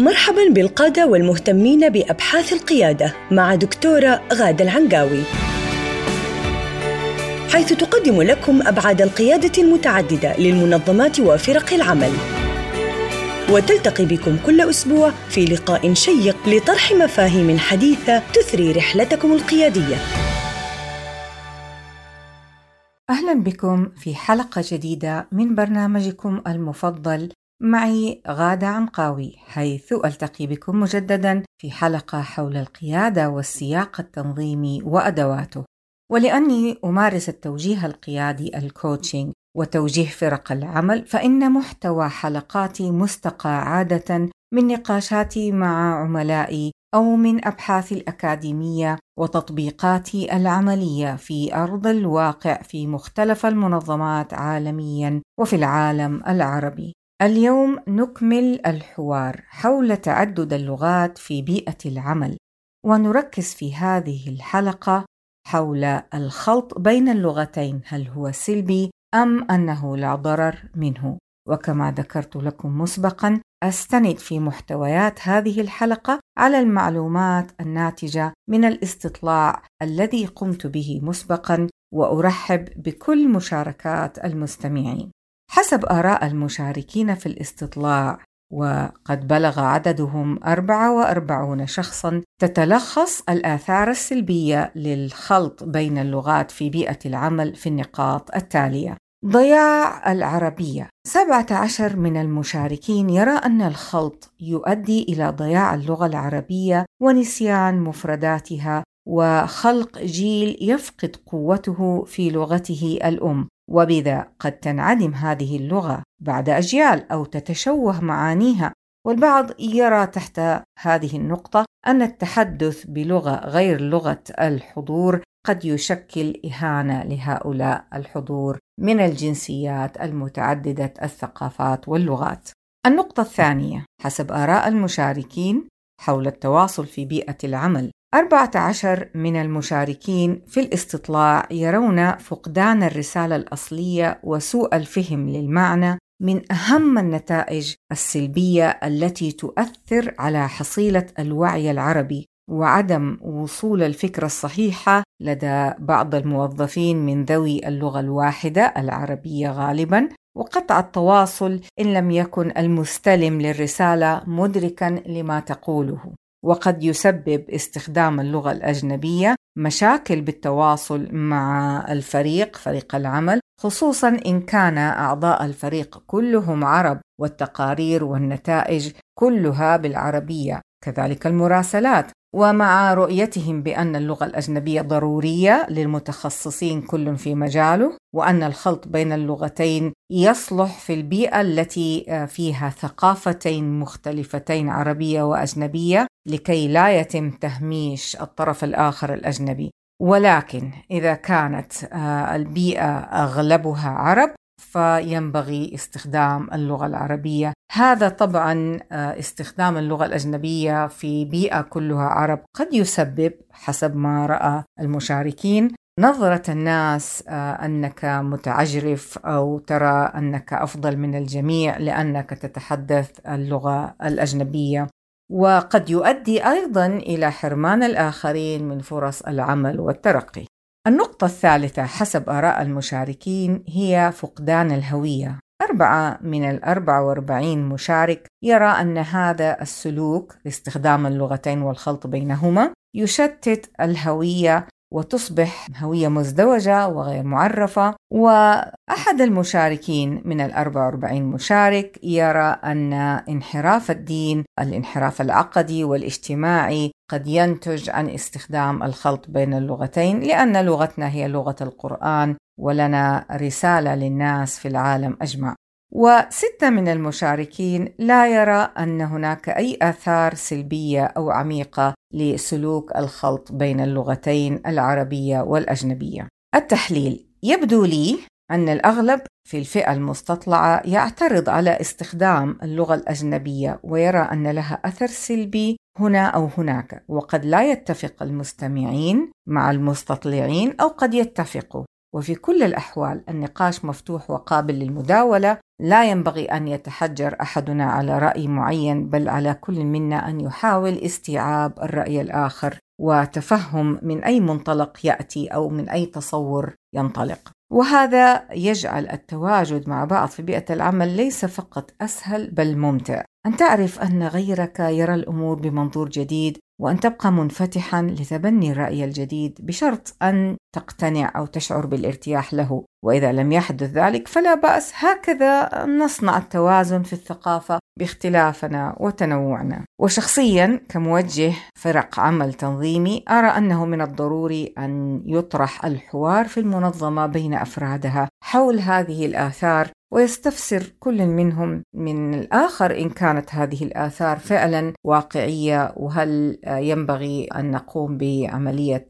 مرحبا بالقادة والمهتمين بأبحاث القيادة مع دكتورة غادة العنقاوي. حيث تقدم لكم أبعاد القيادة المتعددة للمنظمات وفرق العمل. وتلتقي بكم كل أسبوع في لقاء شيق لطرح مفاهيم حديثة تثري رحلتكم القيادية. أهلا بكم في حلقة جديدة من برنامجكم المفضل معي غادة عنقاوي حيث ألتقي بكم مجددا في حلقة حول القيادة والسياق التنظيمي وأدواته ولأني أمارس التوجيه القيادي الكوتشنج وتوجيه فرق العمل فإن محتوى حلقاتي مستقى عادة من نقاشاتي مع عملائي أو من أبحاثي الأكاديمية وتطبيقاتي العملية في أرض الواقع في مختلف المنظمات عالميا وفي العالم العربي. اليوم نكمل الحوار حول تعدد اللغات في بيئة العمل ونركز في هذه الحلقة حول الخلط بين اللغتين هل هو سلبي أم أنه لا ضرر منه. وكما ذكرت لكم مسبقا أستند في محتويات هذه الحلقة على المعلومات الناتجة من الاستطلاع الذي قمت به مسبقا وأرحب بكل مشاركات المستمعين. حسب آراء المشاركين في الاستطلاع وقد بلغ عددهم 44 شخصا تتلخص الآثار السلبية للخلط بين اللغات في بيئة العمل في النقاط التالية. ضياع العربية 17 من المشاركين يرى أن الخلط يؤدي إلى ضياع اللغة العربية ونسيان مفرداتها وخلق جيل يفقد قوته في لغته الأم. وبذا قد تنعدم هذه اللغة بعد أجيال أو تتشوه معانيها والبعض يرى تحت هذه النقطة أن التحدث بلغة غير لغة الحضور قد يشكل إهانة لهؤلاء الحضور من الجنسيات المتعددة الثقافات واللغات. النقطة الثانية حسب آراء المشاركين حول التواصل في بيئة العمل 14 من المشاركين في الاستطلاع يرون فقدان الرسالة الأصلية وسوء الفهم للمعنى من أهم النتائج السلبية التي تؤثر على حصيلة الوعي العربي وعدم وصول الفكرة الصحيحة لدى بعض الموظفين من ذوي اللغة الواحدة العربية غالبا وقطع التواصل إن لم يكن المستلم للرسالة مدركا لما تقوله. وقد يسبب استخدام اللغة الأجنبية مشاكل بالتواصل مع الفريق فريق العمل خصوصا إن كان أعضاء الفريق كلهم عرب والتقارير والنتائج كلها بالعربية. كذلك المراسلات. ومع رؤيتهم بأن اللغة الأجنبية ضرورية للمتخصصين كل في مجاله وأن الخلط بين اللغتين يصلح في البيئة التي آه، فيها ثقافتين مختلفتين عربية وأجنبية لكي لا يتم تهميش الطرف الآخر الأجنبي. ولكن إذا كانت آه، البيئة أغلبها عرب فينبغي استخدام اللغة العربية هذا طبعا آه، استخدام اللغة الأجنبية في بيئة كلها عرب. قد يسبب حسب ما رأى المشاركين نظرة الناس آه، أنك متعجرف أو ترى أنك أفضل من الجميع لأنك تتحدث اللغة الأجنبية. وقد يؤدي أيضا إلى حرمان الآخرين من فرص العمل والترقي. النقطة الثالثة حسب آراء المشاركين هي فقدان الهوية. أربعة من الأربعة وأربعين مشارك يرى أن هذا السلوك لاستخدام اللغتين والخلط بينهما يشتت الهوية وتصبح هوية مزدوجة وغير معرفة. وأحد المشاركين من ال 44 مشارك يرى أن انحراف الدين الانحراف العقدي والاجتماعي قد ينتج عن استخدام الخلط بين اللغتين لأن لغتنا هي لغة القرآن ولنا رسالة للناس في العالم أجمع وستة من المشاركين لا يرى أن هناك أي آثار سلبية أو عميقة لسلوك الخلط بين اللغتين العربية والأجنبية. التحليل يبدو لي أن الأغلب في الفئة المستطلعة يعترض على استخدام اللغة الأجنبية ويرى أن لها أثر سلبي هنا أو هناك وقد لا يتفق المستمعين مع المستطلعين أو قد يتفقوا وفي كل الأحوال النقاش مفتوح وقابل للمداولة لا ينبغي أن يتحجر أحدنا على رأي معين بل على كل منا أن يحاول استيعاب الرأي الآخر. وتفهم من أي منطلق يأتي أو من أي تصور ينطلق. وهذا يجعل التواجد مع بعض في بيئة العمل ليس فقط أسهل بل ممتع. أن تعرف أن غيرك يرى الأمور بمنظور جديد وأن تبقى منفتحا لتبني الرأي الجديد بشرط أن تقتنع أو تشعر بالارتياح له. وإذا لم يحدث ذلك فلا بأس هكذا نصنع التوازن في الثقافة باختلافنا وتنوعنا. وشخصيا كموجه فرق عمل تنظيمي أرى أنه من الضروري أن يطرح الحوار في المنظمة بين أفرادها حول هذه الآثار ويستفسر كل منهم من الآخر إن كانت هذه الآثار فعلا واقعية وهل ينبغي أن نقوم بعملية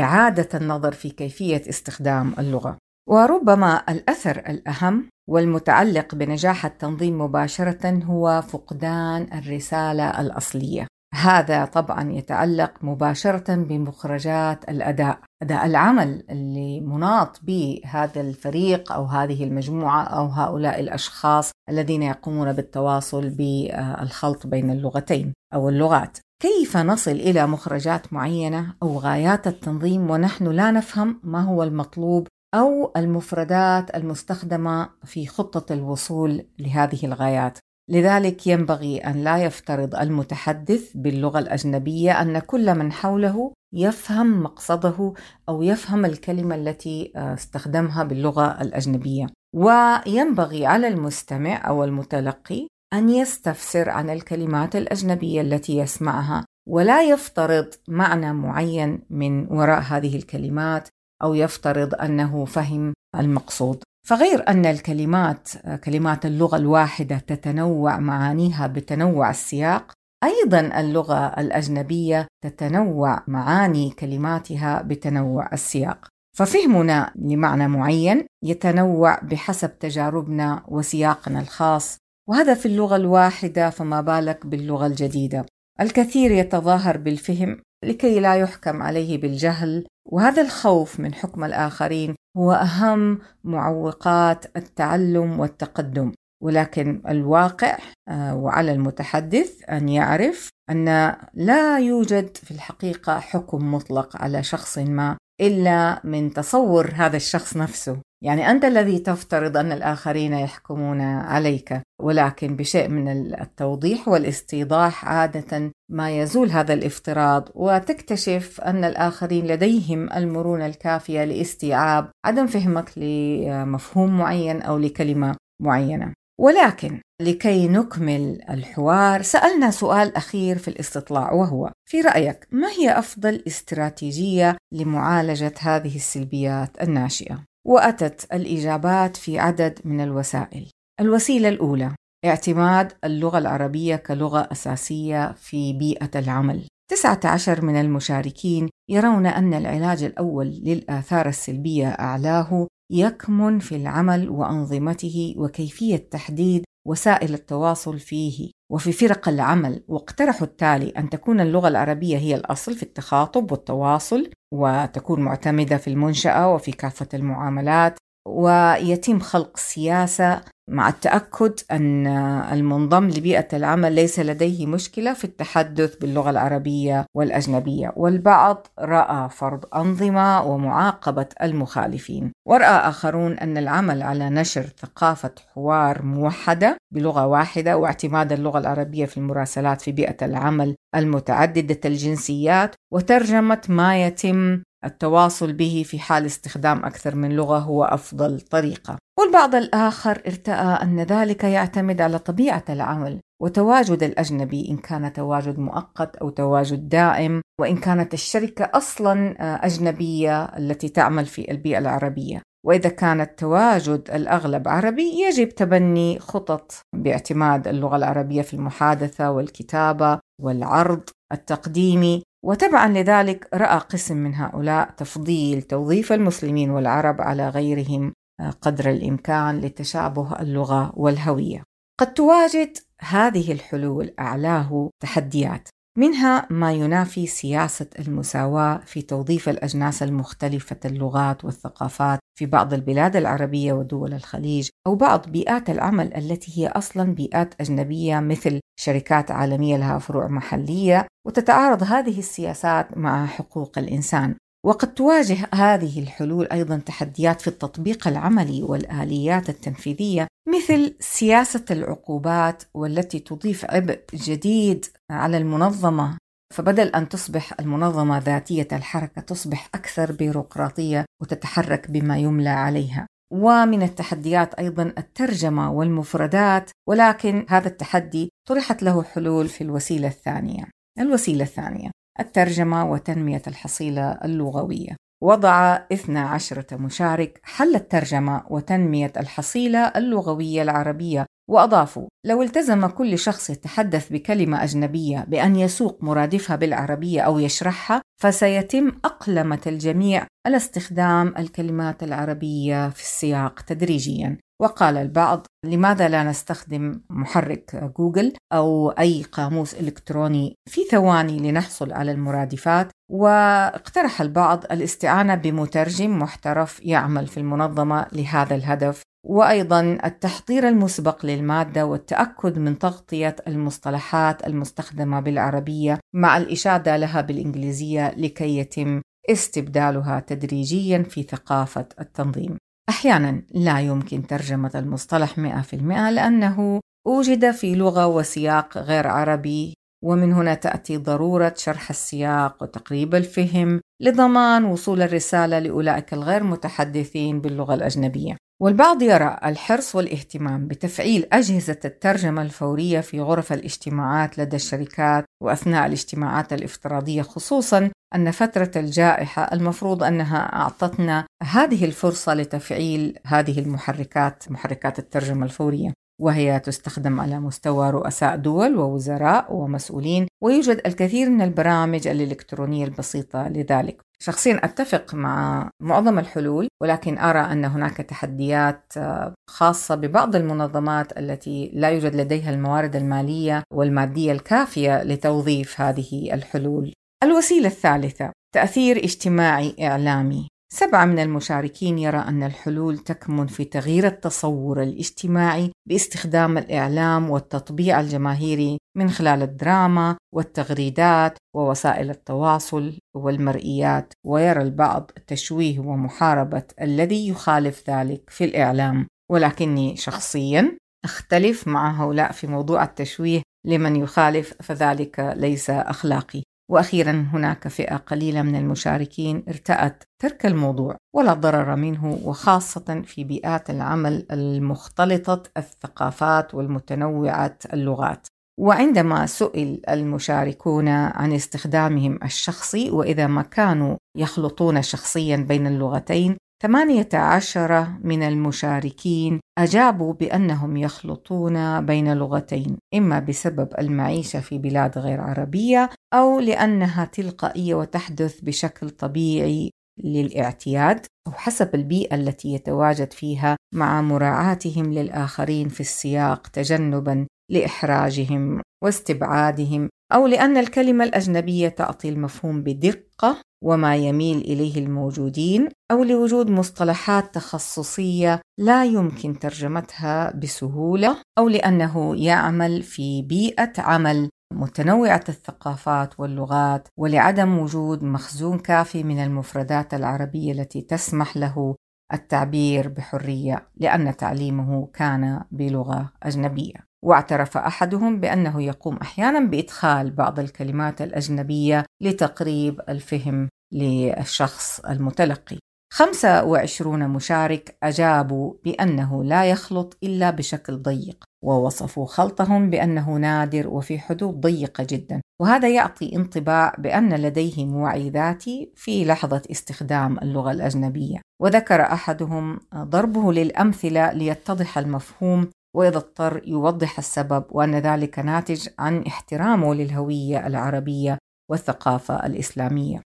إعادة النظر في كيفية استخدام اللغة. وربما الأثر الأهم والمتعلق بنجاح التنظيم مباشرة هو فقدان الرسالة الأصلية. هذا طبعا يتعلق مباشرة بمخرجات الأداء. أداء العمل اللي مناط به هذا الفريق أو هذه المجموعة أو هؤلاء الأشخاص الذين يقومون بالتواصل بالخلط بين اللغتين أو اللغات. كيف نصل إلى مخرجات معينة أو غايات التنظيم ونحن لا نفهم ما هو المطلوب أو المفردات المستخدمة في خطة الوصول لهذه الغايات. لذلك ينبغي أن لا يفترض المتحدث باللغة الأجنبية أن كل من حوله يفهم مقصده أو يفهم الكلمة التي آه، استخدمها باللغة الأجنبية. وينبغي على المستمع أو المتلقي أن يستفسر عن الكلمات الأجنبية التي يسمعها ولا يفترض معنى معين من وراء هذه الكلمات. أو يفترض أنه فهم المقصود. فغير أن الكلمات كلمات اللغة الواحدة تتنوع معانيها بتنوع السياق أيضا اللغة الأجنبية تتنوع معاني كلماتها بتنوع السياق. ففهمنا لمعنى معين يتنوع بحسب تجاربنا وسياقنا الخاص وهذا في اللغة الواحدة فما بالك باللغة الجديدة. الكثير يتظاهر بالفهم لكي لا يحكم عليه بالجهل وهذا الخوف من حكم الآخرين هو أهم معوقات التعلم والتقدم. ولكن الواقع آه، وعلى المتحدث أن يعرف أن لا يوجد في الحقيقة حكم مطلق على شخص ما إلا من تصور هذا الشخص نفسه. يعني أنت الذي تفترض أن الآخرين يحكمون عليك ولكن بشيء من التوضيح والاستيضاح عادة ما يزول هذا الافتراض وتكتشف أن الآخرين لديهم المرونة الكافية لاستيعاب عدم فهمك لمفهوم معين أو لكلمة معينة ولكن لكي نكمل الحوار سألنا سؤال أخير في الاستطلاع وهو في رأيك ما هي أفضل استراتيجية لمعالجة هذه السلبيات الناشئة؟ وأتت الإجابات في عدد من الوسائل. الوسيلة الأولى اعتماد اللغة العربية كلغة أساسية في بيئة العمل. 19 من المشاركين يرون أن العلاج الأول للآثار السلبية أعلاه يكمن في العمل وأنظمته وكيفية تحديد وسائل التواصل فيه. وفي فرق العمل واقترحوا التالي أن تكون اللغة العربية هي الأصل في التخاطب والتواصل وتكون معتمدة في المنشأة وفي كافة المعاملات. ويتم خلق سياسة مع التأكد أن المنضم لبيئة العمل ليس لديه مشكلة في التحدث باللغة العربية والأجنبية والبعض رأى فرض أنظمة ومعاقبة المخالفين. ورأى آخرون أن العمل على نشر ثقافة حوار موحدة بلغة واحدة واعتماد اللغة العربية في المراسلات في بيئة العمل المتعددة الجنسيات وترجمة ما يتم التواصل به في حال استخدام أكثر من لغة هو أفضل طريقة. والبعض الآخر ارتأى أن ذلك يعتمد على طبيعة العمل وتواجد الأجنبي إن كان تواجد مؤقت أو تواجد دائم وإن كانت الشركة أصلا أجنبية التي تعمل في البيئة العربية. وإذا كان التواجد الأغلب عربي يجب تبني خطط باعتماد اللغة العربية في المحادثة والكتابة والعرض التقديمي. وتبعا لذلك رأى قسم من هؤلاء تفضيل توظيف المسلمين والعرب على غيرهم آه، قدر الإمكان لتشابه اللغة والهوية. قد تواجد هذه الحلول أعلاه تحديات منها ما ينافي سياسة المساواة في توظيف الأجناس المختلفة اللغات والثقافات في بعض البلاد العربية ودول الخليج أو بعض بيئات العمل التي هي أصلا بيئات أجنبية مثل شركات عالمية لها فروع محلية وتتعارض هذه السياسات مع حقوق الإنسان. وقد تواجه هذه الحلول أيضا تحديات في التطبيق العملي والآليات التنفيذية مثل سياسة العقوبات والتي تضيف عبء جديد على المنظمة. فبدل أن تصبح المنظمة ذاتية الحركة تصبح أكثر بيروقراطية وتتحرك بما يملى عليها. ومن التحديات أيضا الترجمة والمفردات ولكن هذا التحدي طرحت له حلول في الوسيلة الثانية. الوسيلة الثانية الترجمة وتنمية الحصيلة اللغوية. وضع 12 مشارك حل الترجمة وتنمية الحصيلة اللغوية العربية وأضافوا لو التزم كل شخص يتحدث بكلمة أجنبية بأن يسوق مرادفها بالعربية أو يشرحها فسيتم أقلمة الجميع على استخدام الكلمات العربية في السياق تدريجيا وقال البعض لماذا لا نستخدم محرك جوجل أو أي قاموس إلكتروني في ثواني لنحصل على المرادفات؟ واقترح البعض الاستعانة بمترجم محترف يعمل في المنظمة لهذا الهدف. وأيضا التحضير المسبق للمادة والتأكد من تغطية المصطلحات المستخدمة بالعربية مع الإشادة لها بالإنجليزية لكي يتم استبدالها تدريجيا في ثقافة التنظيم أحيانا لا يمكن ترجمة المصطلح 100% لأنه وجد في لغة وسياق غير عربي ومن هنا تأتي ضرورة شرح السياق وتقريب الفهم لضمان وصول الرسالة لأولئك الغير متحدثين باللغة الأجنبية. والبعض يرى الحرص والاهتمام بتفعيل أجهزة الترجمة الفورية في غرف الاجتماعات لدى الشركات وأثناء الاجتماعات الافتراضية خصوصا أن فترة الجائحة المفروض أنها أعطتنا هذه الفرصة لتفعيل هذه المحركات محركات الترجمة الفورية. وهي تستخدم على مستوى رؤساء دول ووزراء ومسؤولين ويوجد الكثير من البرامج الإلكترونية البسيطة لذلك شخصيا أتفق مع معظم الحلول ولكن أرى أن هناك تحديات آه، خاصة ببعض المنظمات التي لا يوجد لديها الموارد المالية والمادية الكافية لتوظيف هذه الحلول. الوسيلة الثالثة تأثير اجتماعي إعلامي سبعة من المشاركين يرى أن الحلول تكمن في تغيير التصور الاجتماعي باستخدام الإعلام والتطبيع الجماهيري من خلال الدراما والتغريدات ووسائل التواصل والمرئيات ويرى البعض تشويه ومحاربة الذي يخالف ذلك في الإعلام. ولكني شخصيا أختلف مع هؤلاء في موضوع التشويه لمن يخالف فذلك ليس أخلاقي. وأخيرا هناك فئة قليلة من المشاركين ارتأت ترك الموضوع ولا ضرر منه وخاصة في بيئات العمل المختلطة الثقافات والمتنوعه اللغات. وعندما سئل المشاركون عن استخدامهم الشخصي وإذا ما كانوا يخلطون شخصيا بين اللغتين ثمانية عشر من المشاركين أجابوا بأنهم يخلطون بين لغتين إما بسبب المعيشة في بلاد غير عربية أو لأنها تلقائية وتحدث بشكل طبيعي للاعتياد أو حسب البيئة التي يتواجد فيها مع مراعاتهم للآخرين في السياق تجنبا لإحراجهم واستبعادهم أو لأن الكلمة الأجنبية تعطي المفهوم بدقة وما يميل إليه الموجودين أو لوجود مصطلحات تخصصية لا يمكن ترجمتها بسهولة أو لأنه يعمل في بيئة عمل متنوعة الثقافات واللغات ولعدم وجود مخزون كافي من المفردات العربية التي تسمح له التعبير بحرية لأن تعليمه كان بلغة أجنبية. واعترف أحدهم بأنه يقوم أحيانا بإدخال بعض الكلمات الأجنبية لتقريب الفهم للشخص المتلقي. 25 مشارك أجابوا بأنه لا يخلط إلا بشكل ضيق ووصفوا خلطهم بأنه نادر وفي حدود ضيقة جدا. وهذا يعطي انطباع بأن لديهم وعي ذاتي في لحظة استخدام اللغة الأجنبية. وذكر أحدهم ضربه للأمثلة ليتضح المفهوم وإذا اضطر يوضح السبب وأن ذلك ناتج عن احترامه للهوية العربية والثقافة الإسلامية.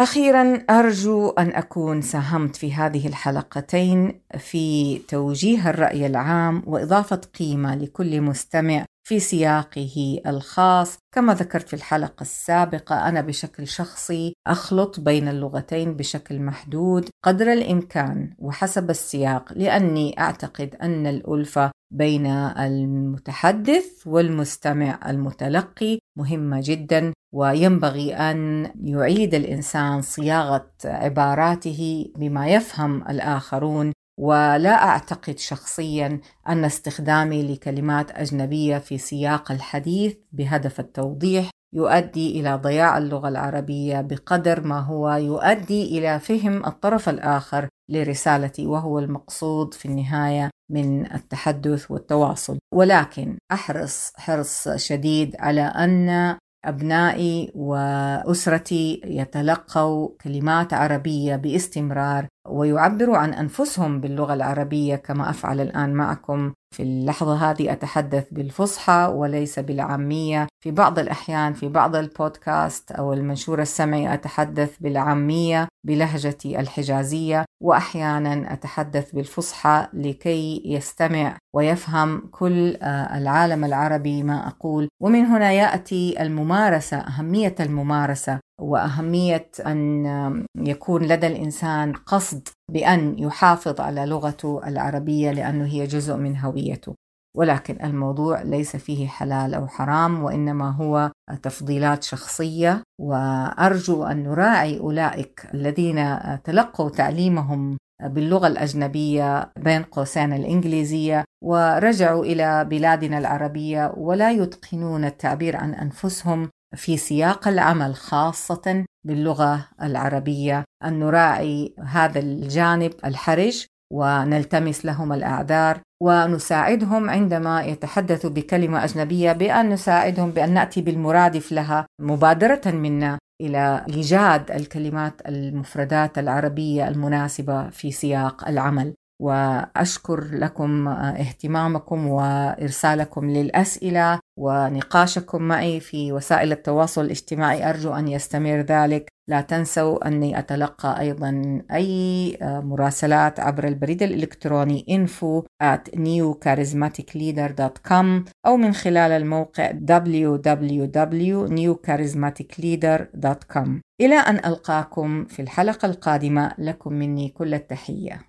أخيرا أرجو أن أكون ساهمت في هذه الحلقتين في توجيه الرأي العام وإضافة قيمة لكل مستمع في سياقه الخاص كما ذكرت في الحلقة السابقة أنا بشكل شخصي أخلط بين اللغتين بشكل محدود قدر الإمكان وحسب السياق لأني أعتقد أن الألفة بين المتحدث والمستمع المتلقي. مهمة جدا وينبغي أن يعيد الإنسان صياغة عباراته بما يفهم الآخرون. ولا أعتقد شخصيا أن استخدامي لكلمات أجنبية في سياق الحديث بهدف التوضيح يؤدي إلى ضياع اللغة العربية بقدر ما هو يؤدي إلى فهم الطرف الآخر لرسالتي وهو المقصود في النهاية من التحدث والتواصل. ولكن أحرص حرص شديد على أن أبنائي وأسرتي يتلقوا كلمات عربية باستمرار ويعبروا عن أنفسهم باللغة العربية كما أفعل الآن معكم في اللحظة هذه أتحدث بالفصحى وليس بالعامية. في بعض الأحيان في بعض البودكاست أو المنشور السمعي أتحدث بالعامية بلهجتي الحجازية وأحيانا أتحدث بالفصحى لكي يستمع ويفهم كل آه، العالم العربي ما أقول. ومن هنا يأتي الممارسة أهمية الممارسة. وأهمية أن يكون لدى الإنسان قصد بأن يحافظ على لغته العربية لأنه هي جزء من هويته. ولكن الموضوع ليس فيه حلال أو حرام وإنما هو تفضيلات شخصية. وأرجو أن نراعي أولئك الذين تلقوا تعليمهم باللغة الأجنبية بين قوسين الإنجليزية ورجعوا إلى بلادنا العربية ولا يتقنون التعبير عن أنفسهم. في سياق العمل خاصة باللغة العربية. أن نراعي هذا الجانب الحرج ونلتمس لهم الأعذار ونساعدهم عندما يتحدثوا بكلمة أجنبية بأن نساعدهم بأن نأتي بالمرادف لها مبادرة منا إلى إيجاد الكلمات المفردات العربية المناسبة في سياق العمل. وأشكر لكم اهتمامكم وإرسالكم للأسئلة ونقاشكم معي في وسائل التواصل الاجتماعي. أرجو أن يستمر ذلك. لا تنسوا أني أتلقى أيضا أي مراسلات عبر البريد الإلكتروني info at newcharismaticleader.com أو من خلال الموقع www.newcharismaticleader.com إلى أن ألقاكم في الحلقة القادمة لكم مني كل التحية.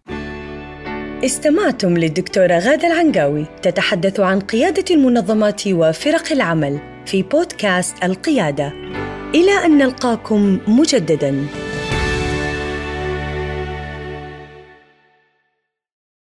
استمعتم للدكتورة غادة العنقاوي تتحدث عن قيادة المنظمات وفرق العمل في بودكاست القيادة. إلى أن نلقاكم مجدداً.